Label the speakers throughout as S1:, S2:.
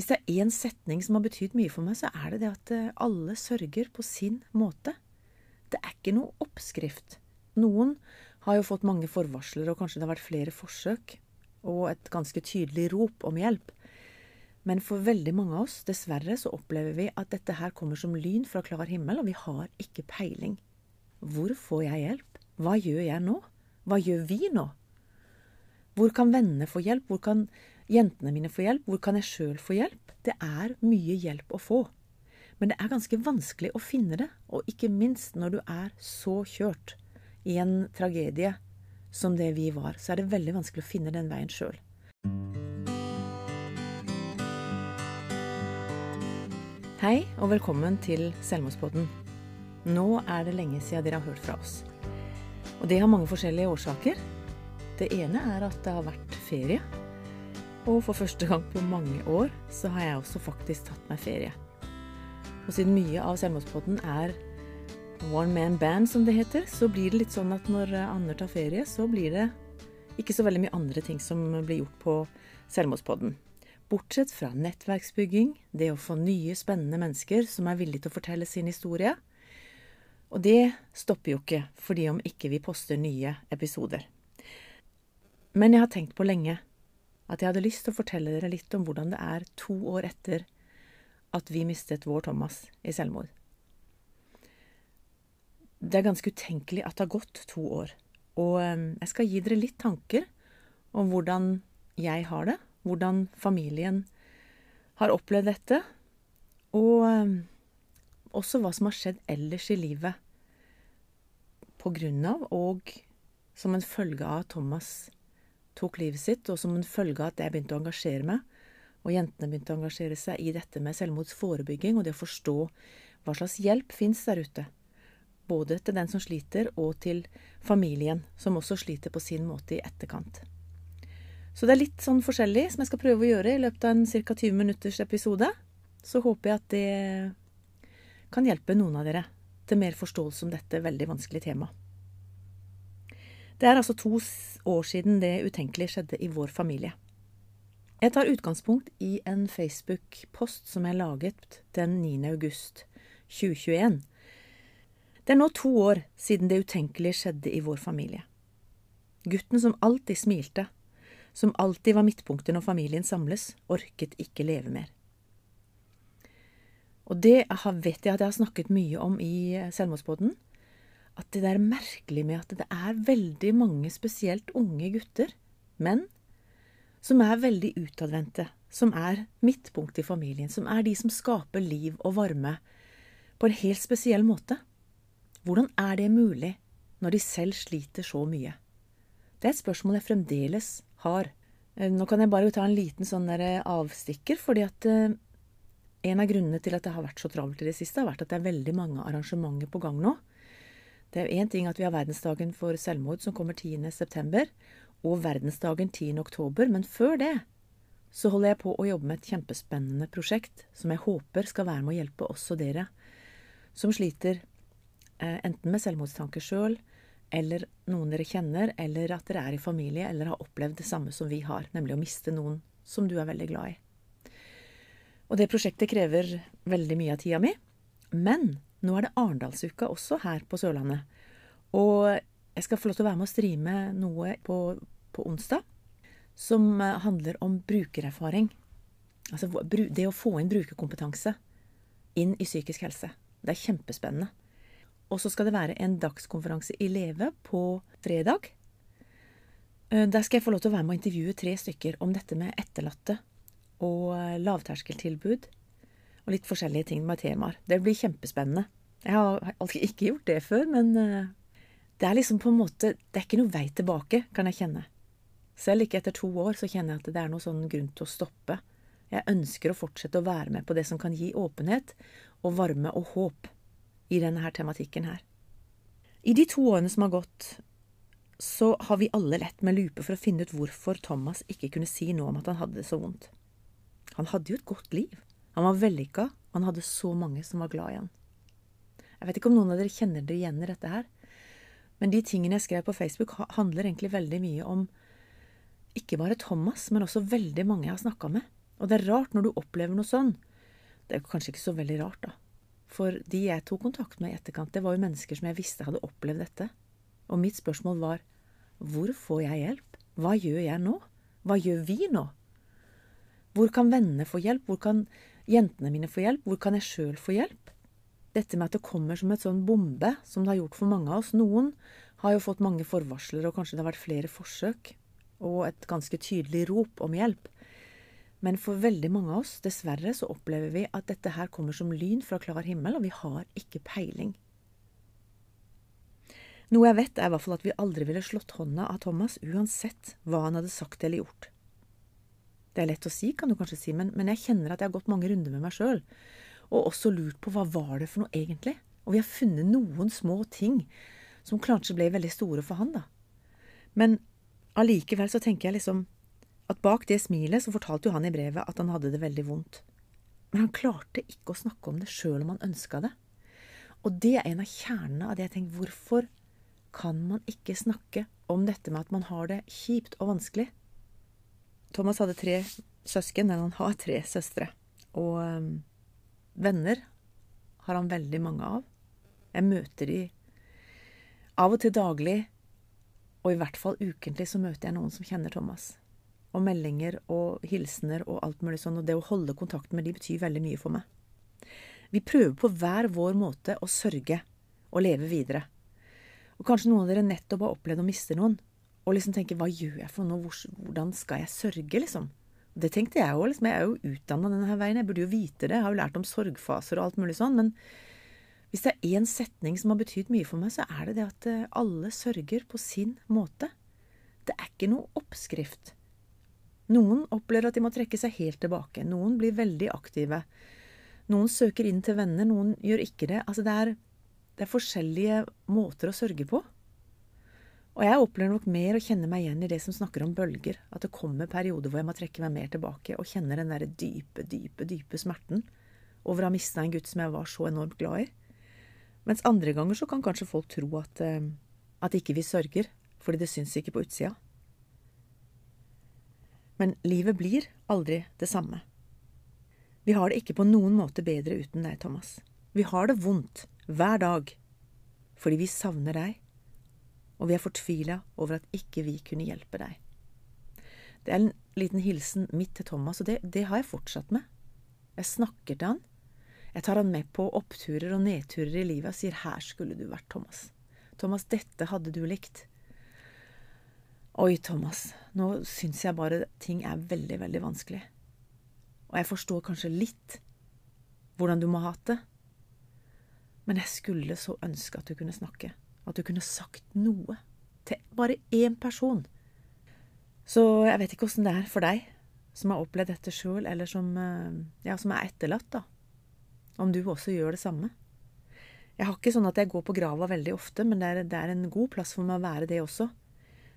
S1: Hvis det er én setning som har betydd mye for meg, så er det det at eh, alle sørger på sin måte. Det er ikke noe oppskrift. Noen har jo fått mange forvarsler, og kanskje det har vært flere forsøk, og et ganske tydelig rop om hjelp. Men for veldig mange av oss, dessverre, så opplever vi at dette her kommer som lyn fra klar himmel, og vi har ikke peiling. Hvor får jeg hjelp? Hva gjør jeg nå? Hva gjør vi nå? Hvor kan vennene få hjelp? Hvor kan jentene mine få hjelp? Hvor kan jeg sjøl få hjelp? Det er mye hjelp å få. Men det er ganske vanskelig å finne det, og ikke minst når du er så kjørt i en tragedie som det vi var, så er det veldig vanskelig å finne den veien sjøl. Hei, og velkommen til Selvmordspodden. Nå er det lenge siden dere har hørt fra oss. Og det har mange forskjellige årsaker. Det ene er at det har vært ferie. Og for første gang på mange år så har jeg også faktisk tatt meg ferie. Og siden mye av Selvmordspodden er one man band, som det heter, så blir det litt sånn at når Anner tar ferie, så blir det ikke så veldig mye andre ting som blir gjort på Selvmordspodden. Bortsett fra nettverksbygging, det å få nye, spennende mennesker som er villige til å fortelle sin historie. Og det stopper jo ikke fordi om ikke vi poster nye episoder. Men jeg har tenkt på lenge at jeg hadde lyst til å fortelle dere litt om hvordan det er to år etter at vi mistet vår Thomas i selvmord. Det er ganske utenkelig at det har gått to år. Og eh, jeg skal gi dere litt tanker om hvordan jeg har det, hvordan familien har opplevd dette, og eh, også hva som har skjedd ellers i livet på grunn av og som en følge av Thomas tok livet sitt, og som en følge av at jeg begynte å engasjere meg, og jentene begynte å engasjere seg i dette med selvmordsforebygging og det å forstå hva slags hjelp fins der ute. Både til den som sliter, og til familien, som også sliter på sin måte i etterkant. Så det er litt sånn forskjellig som jeg skal prøve å gjøre i løpet av en ca. 20 minutters episode. Så håper jeg at det kan hjelpe noen av dere til mer forståelse om dette veldig vanskelige temaet. Det er altså to år siden det utenkelige skjedde i vår familie. Jeg tar utgangspunkt i en Facebook-post som jeg laget den 9. august 2021. Det er nå to år siden det utenkelige skjedde i vår familie. Gutten som alltid smilte, som alltid var midtpunktet når familien samles, orket ikke leve mer. Og det vet jeg at jeg har snakket mye om i Selvmordsbåten. At det er merkelig med at det er veldig mange spesielt unge gutter, menn, som er veldig utadvendte, som er midtpunktet i familien, som er de som skaper liv og varme på en helt spesiell måte. Hvordan er det mulig når de selv sliter så mye? Det er et spørsmål jeg fremdeles har. Eh, nå kan jeg bare ta en liten sånn eh, avstikker, fordi at eh, en av grunnene til at det har vært så travelt i det siste, har vært at det er veldig mange arrangementer på gang nå. Det er én ting at vi har verdensdagen for selvmord som kommer 10.9., og verdensdagen 10.10., men før det så holder jeg på å jobbe med et kjempespennende prosjekt som jeg håper skal være med å hjelpe også dere som sliter eh, enten med selvmordstanker sjøl, eller noen dere kjenner, eller at dere er i familie eller har opplevd det samme som vi har, nemlig å miste noen som du er veldig glad i. Og det prosjektet krever veldig mye av tida mi. Men nå er det Arendalsuka også her på Sørlandet. Og jeg skal få lov til å være med å streame noe på, på onsdag som eh, handler om brukererfaring. Altså det å få inn brukerkompetanse inn i psykisk helse. Det er kjempespennende. Og så skal det være en dagskonferanse i Leve på fredag. Eh, der skal jeg få lov til å være med og intervjue tre stykker om dette med etterlatte og eh, lavterskeltilbud. Og litt forskjellige ting med temaer. Det blir kjempespennende. Jeg har ikke gjort det før, men eh, det er liksom på en måte Det er ikke noe vei tilbake, kan jeg kjenne. Selv ikke etter to år så kjenner jeg at det er noen sånn grunn til å stoppe. Jeg ønsker å fortsette å være med på det som kan gi åpenhet og varme og håp i denne her tematikken her. I de to årene som har gått, så har vi alle lett med lupe for å finne ut hvorfor Thomas ikke kunne si noe om at han hadde det så vondt. Han hadde jo et godt liv. Han var vellykka, og han hadde så mange som var glad i han. Jeg vet ikke om noen av dere kjenner dere igjen i dette her, men de tingene jeg skrev på Facebook, handler egentlig veldig mye om ikke bare Thomas, men også veldig mange jeg har snakka med, Og det er rart når du opplever noe sånn. Det er kanskje ikke så veldig rart, da. For de jeg tok kontakt med i etterkant, det var jo mennesker som jeg visste hadde opplevd dette. Og mitt spørsmål var hvor får jeg hjelp? Hva gjør jeg nå? Hva gjør vi nå? Hvor kan vennene få hjelp? Hvor kan jentene mine få hjelp? Hvor kan jeg sjøl få hjelp? Dette med at det kommer som et sånn bombe, som det har gjort for mange av oss. Noen har jo fått mange forvarsler, og kanskje det har vært flere forsøk, og et ganske tydelig rop om hjelp. Men for veldig mange av oss, dessverre, så opplever vi at dette her kommer som lyn fra klar himmel, og vi har ikke peiling. Noe jeg vet, er i hvert fall at vi aldri ville slått hånda av Thomas uansett hva han hadde sagt eller gjort. Det er lett å si, kan du kanskje si, men, men jeg kjenner at jeg har gått mange runder med meg sjøl, og også lurt på hva var det for noe egentlig? Og vi har funnet noen små ting som kanskje ble veldig store for han, da. Men allikevel så tenker jeg liksom at bak det smilet så fortalte jo han i brevet at han hadde det veldig vondt. Men han klarte ikke å snakke om det sjøl om han ønska det. Og det er en av kjernene av det jeg tenker hvorfor kan man ikke snakke om dette med at man har det kjipt og vanskelig? Thomas hadde tre søsken, eller han har tre søstre. Og um, venner har han veldig mange av. Jeg møter de av og til daglig, og i hvert fall ukentlig så møter jeg noen som kjenner Thomas og meldinger og hilsener og alt mulig sånn, og det å holde kontakt med de betyr veldig mye for meg. Vi prøver på hver vår måte å sørge og leve videre. Og kanskje noen av dere nettopp har opplevd å miste noen, og liksom tenke hva gjør jeg for noe, hvordan skal jeg sørge, liksom? Det tenkte jeg òg, liksom. Jeg er jo utdanna denne veien, jeg burde jo vite det, jeg har jo lært om sorgfaser og alt mulig sånn, men hvis det er én setning som har betydd mye for meg, så er det det at eh, alle sørger på sin måte. Det er ikke noe oppskrift. Noen opplever at de må trekke seg helt tilbake. Noen blir veldig aktive. Noen søker inn til venner, noen gjør ikke det. Altså det er, det er forskjellige måter å sørge på. Og jeg opplever nok mer å kjenne meg igjen i det som snakker om bølger. At det kommer perioder hvor jeg må trekke meg mer tilbake og kjenne den derre dype, dype, dype smerten over å ha mista en gutt som jeg var så enormt glad i. Mens andre ganger så kan kanskje folk tro at, eh, at ikke vi sørger, fordi det syns ikke på utsida. Men livet blir aldri det samme. Vi har det ikke på noen måte bedre uten deg, Thomas. Vi har det vondt hver dag fordi vi savner deg, og vi er fortvila over at ikke vi kunne hjelpe deg. Det er en liten hilsen midt til Thomas, og det, det har jeg fortsatt med. Jeg snakker til han. Jeg tar han med på oppturer og nedturer i livet og sier 'her skulle du vært, Thomas'. Thomas, dette hadde du likt. Oi, Thomas, nå syns jeg bare ting er veldig, veldig vanskelig. Og jeg forstår kanskje litt hvordan du må ha hatt det. Men jeg skulle så ønske at du kunne snakke. At du kunne sagt noe. Til bare én person. Så jeg vet ikke åssen det er for deg som har opplevd dette sjøl, eller som, eh, ja, som er etterlatt, da. Om du også gjør det samme. Jeg har ikke sånn at jeg går på grava veldig ofte, men det er, det er en god plass for meg å være det også.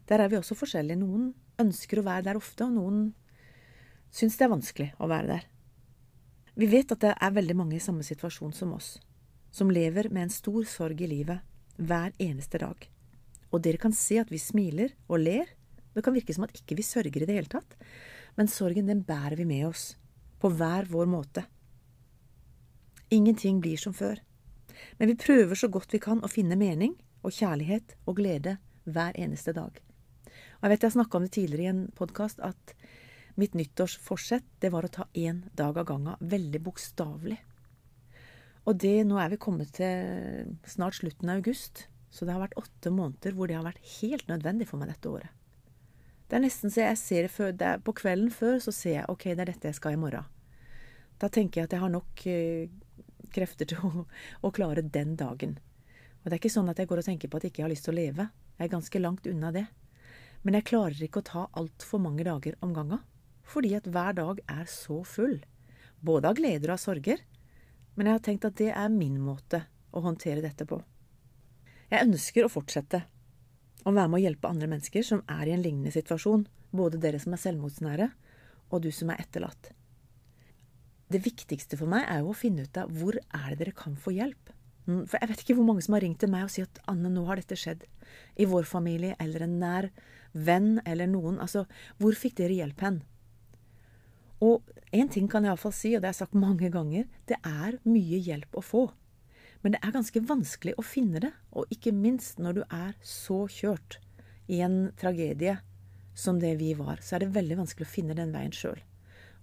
S1: Der er vi også forskjellige. Noen ønsker å være der ofte, og noen syns det er vanskelig å være der. Vi vet at det er veldig mange i samme situasjon som oss, som lever med en stor sorg i livet hver eneste dag. Og dere kan se at vi smiler og ler. Det kan virke som at ikke vi sørger i det hele tatt, men sorgen den bærer vi med oss, på hver vår måte. Ingenting blir som før, men vi prøver så godt vi kan å finne mening og kjærlighet og glede hver eneste dag. Og jeg vet jeg snakka om det tidligere i en podkast, at mitt nyttårsforsett det var å ta én dag av gangen, veldig bokstavelig. Og det, nå er vi kommet til snart slutten av august, så det har vært åtte måneder hvor det har vært helt nødvendig for meg dette året. Det er nesten så jeg ser det før, det På kvelden før så ser jeg ok, det er dette jeg skal i morgen. Da tenker jeg at jeg har nok uh, krefter til å, å, klare den dagen. Og det er ikke sånn at jeg går og tenker på at jeg ikke har lyst til å leve. Jeg er ganske langt unna det. Men jeg klarer ikke å ta altfor mange dager om gangen, fordi at hver dag er så full, både av gleder og av sorger. Men jeg har tenkt at det er min måte å håndtere dette på. Jeg ønsker å fortsette å være med å hjelpe andre mennesker som er i en lignende situasjon, både dere som er selvmordsnære, og du som er etterlatt. Det viktigste for meg er jo å finne ut av hvor er det dere kan få hjelp. Mm, for jeg vet ikke hvor mange som har ringt til meg og sier at Anne, nå har dette skjedd. I vår familie eller en nær venn eller noen. Altså, hvor fikk dere hjelp hen? Og én ting kan jeg iallfall si, og det har jeg sagt mange ganger, det er mye hjelp å få. Men det er ganske vanskelig å finne det, og ikke minst når du er så kjørt i en tragedie som det vi var, så er det veldig vanskelig å finne den veien sjøl.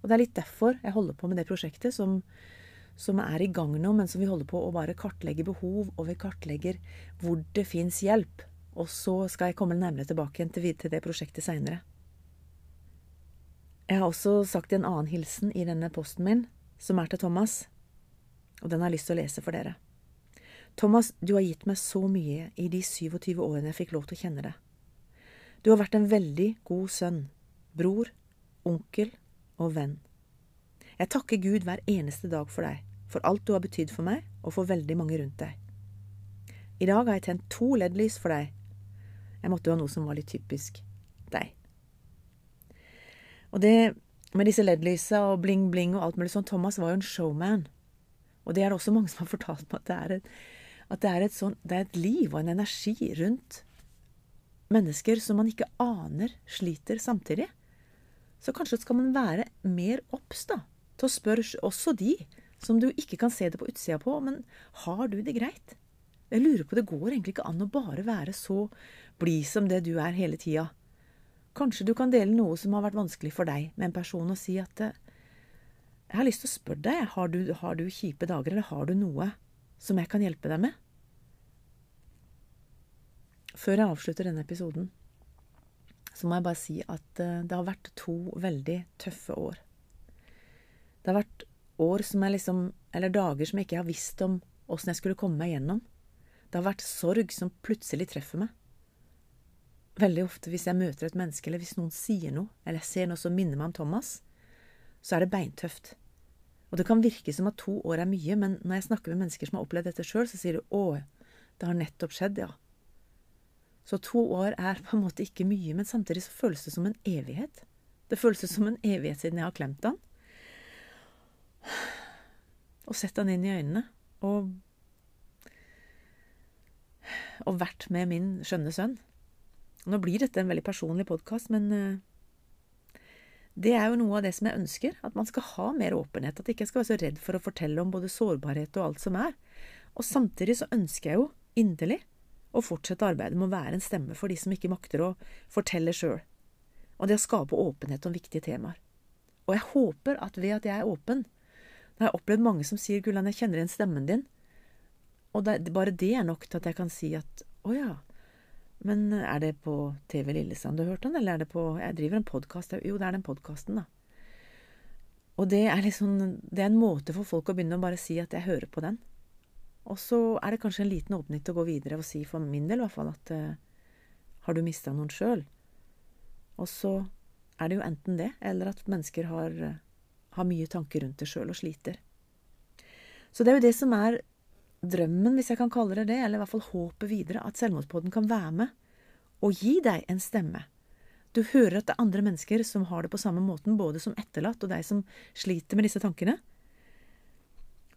S1: Og det er litt derfor jeg holder på med det prosjektet som, som er i gang nå, men som vi holder på å bare kartlegge behov, og vi kartlegger hvor det fins hjelp. Og så skal jeg komme nærmere tilbake til, det prosjektet seinere. Jeg har også sagt en annen hilsen i denne posten min, som er til Thomas, og den har jeg lyst til å lese for dere. Thomas, du har gitt meg så mye i de 27 årene jeg fikk lov til å kjenne deg. Du har vært en veldig god sønn, bror, onkel og venn. Jeg takker Gud hver eneste dag for deg, for alt du har betydd for meg og for veldig mange rundt deg. I dag har jeg tent to LED-lys for deg. Jeg måtte jo ha noe som var litt typisk deg. Og det med disse LED-lysa og bling-bling og alt mulig sånn, Thomas var jo en showman. Og det er det også mange som har fortalt meg, at det er et, at det er et, sånt, det er et liv og en energi rundt mennesker som man ikke aner sliter samtidig. Så kanskje skal man være mer obs til å spørre også de som du ikke kan se det på utsida på, men har du det greit? Jeg lurer på, Det går egentlig ikke an å bare være så blid som det du er hele tida. Kanskje du kan dele noe som har vært vanskelig for deg, med en person, og si at eh, jeg har lyst til å spørre deg, har du, har du kjipe dager, eller har du noe som jeg kan hjelpe deg med? Før jeg avslutter denne episoden, så må jeg bare si at eh, det har vært to veldig tøffe år. Det har vært år som jeg liksom Eller dager som jeg ikke har visst om åssen jeg skulle komme meg gjennom. Det har vært sorg som plutselig treffer meg. Veldig ofte hvis jeg møter et menneske, eller hvis noen sier noe, eller jeg ser noe som minner meg om Thomas, så er det beintøft. Og det kan virke som at to år er mye, men når jeg snakker med mennesker som har opplevd dette sjøl, så sier de 'Å, det har nettopp skjedd', ja. Så to år er på en måte ikke mye, men samtidig så føles det som en evighet. Det føles som en evighet siden jeg har klemt han. Og sett han inn i øynene. Og, og vært med min skjønne sønn. Nå blir dette en veldig personlig podkast, men uh, det er jo noe av det som jeg ønsker. At man skal ha mer åpenhet. At jeg ikke skal være så redd for å fortelle om både sårbarhet og alt som er. Og samtidig så ønsker jeg jo inderlig å fortsette arbeidet med å være en stemme for de som ikke makter å fortelle sjøl, og det å skape åpenhet om viktige temaer. Og jeg håper at ved at jeg er åpen Nå har jeg opplevd mange som sier 'Gullan, jeg kjenner igjen stemmen din', og det, bare det er nok til at jeg kan si at 'Å ja, men er det på TV Lillesand du har hørt den, eller er det på Jeg driver en podkast Jo, det er den podkasten, da. Og det er liksom Det er en måte for folk å begynne å bare si at jeg hører på den. Og så er det kanskje en liten åpning til å gå videre og si, for min del i hvert fall, at uh, har du mista noen sjøl? Og så er det jo enten det, eller at mennesker har, uh, har mye tanker rundt det sjøl og sliter. Så det er jo det som er drømmen, hvis jeg kan kalle det det, eller i hvert fall håpet videre, at Selvmordspodden kan være med og gi deg en stemme. Du hører at det er andre mennesker som har det på samme måten, både som etterlatt og deg som sliter med disse tankene.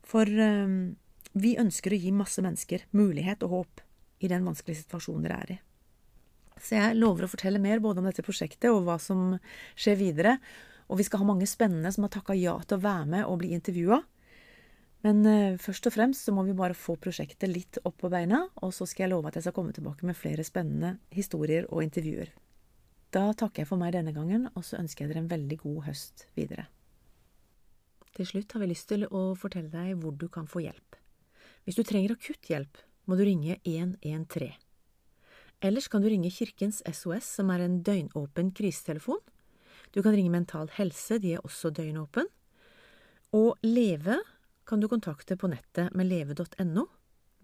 S1: For um, vi ønsker å gi masse mennesker mulighet og håp i den vanskelige situasjonen dere er i. Så jeg lover å fortelle mer både om dette prosjektet og hva som skjer videre. Og vi skal ha mange spennende som har takka ja til å være med og bli intervjua. Men uh, først og fremst så må vi bare få prosjektet litt opp på beina, og så skal jeg love at jeg skal komme tilbake med flere spennende historier og intervjuer. Da takker jeg for meg denne gangen, og så ønsker jeg dere en veldig god høst videre. Til slutt har vi lyst til å fortelle deg hvor du kan få hjelp. Hvis du trenger akutt hjelp, må du ringe 113. Ellers kan du ringe Kirkens SOS, som er en døgnåpen krisetelefon. Du kan ringe Mental Helse, de er også døgnåpen. Og Leve kan du kontakte på nettet med leve.no.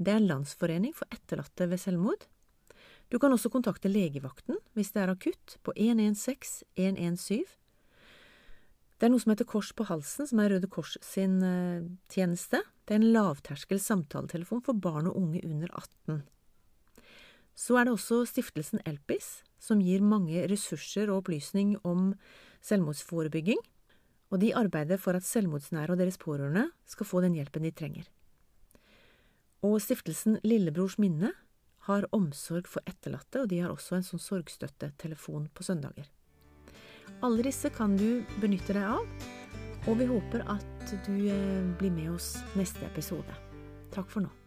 S1: Det er en landsforening for etterlatte ved selvmord. Du kan også kontakte legevakten hvis det er akutt, på 116 117 det er noe som heter Kors på halsen, som er Røde Kors sin uh, tjeneste. Det er en lavterskel samtaletelefon for barn og unge under 18. Så er det også stiftelsen Elpis, som gir mange ressurser og opplysning om selvmordsforebygging, og de arbeider for at selvmordsnære og deres pårørende skal få den hjelpen de trenger. Og stiftelsen Lillebrors minne har omsorg for etterlatte, og de har også en sånn sorgstøttetelefon på søndager. Alle disse kan du benytte deg av. Og vi håper at du eh, blir med oss neste episode. Takk for nå.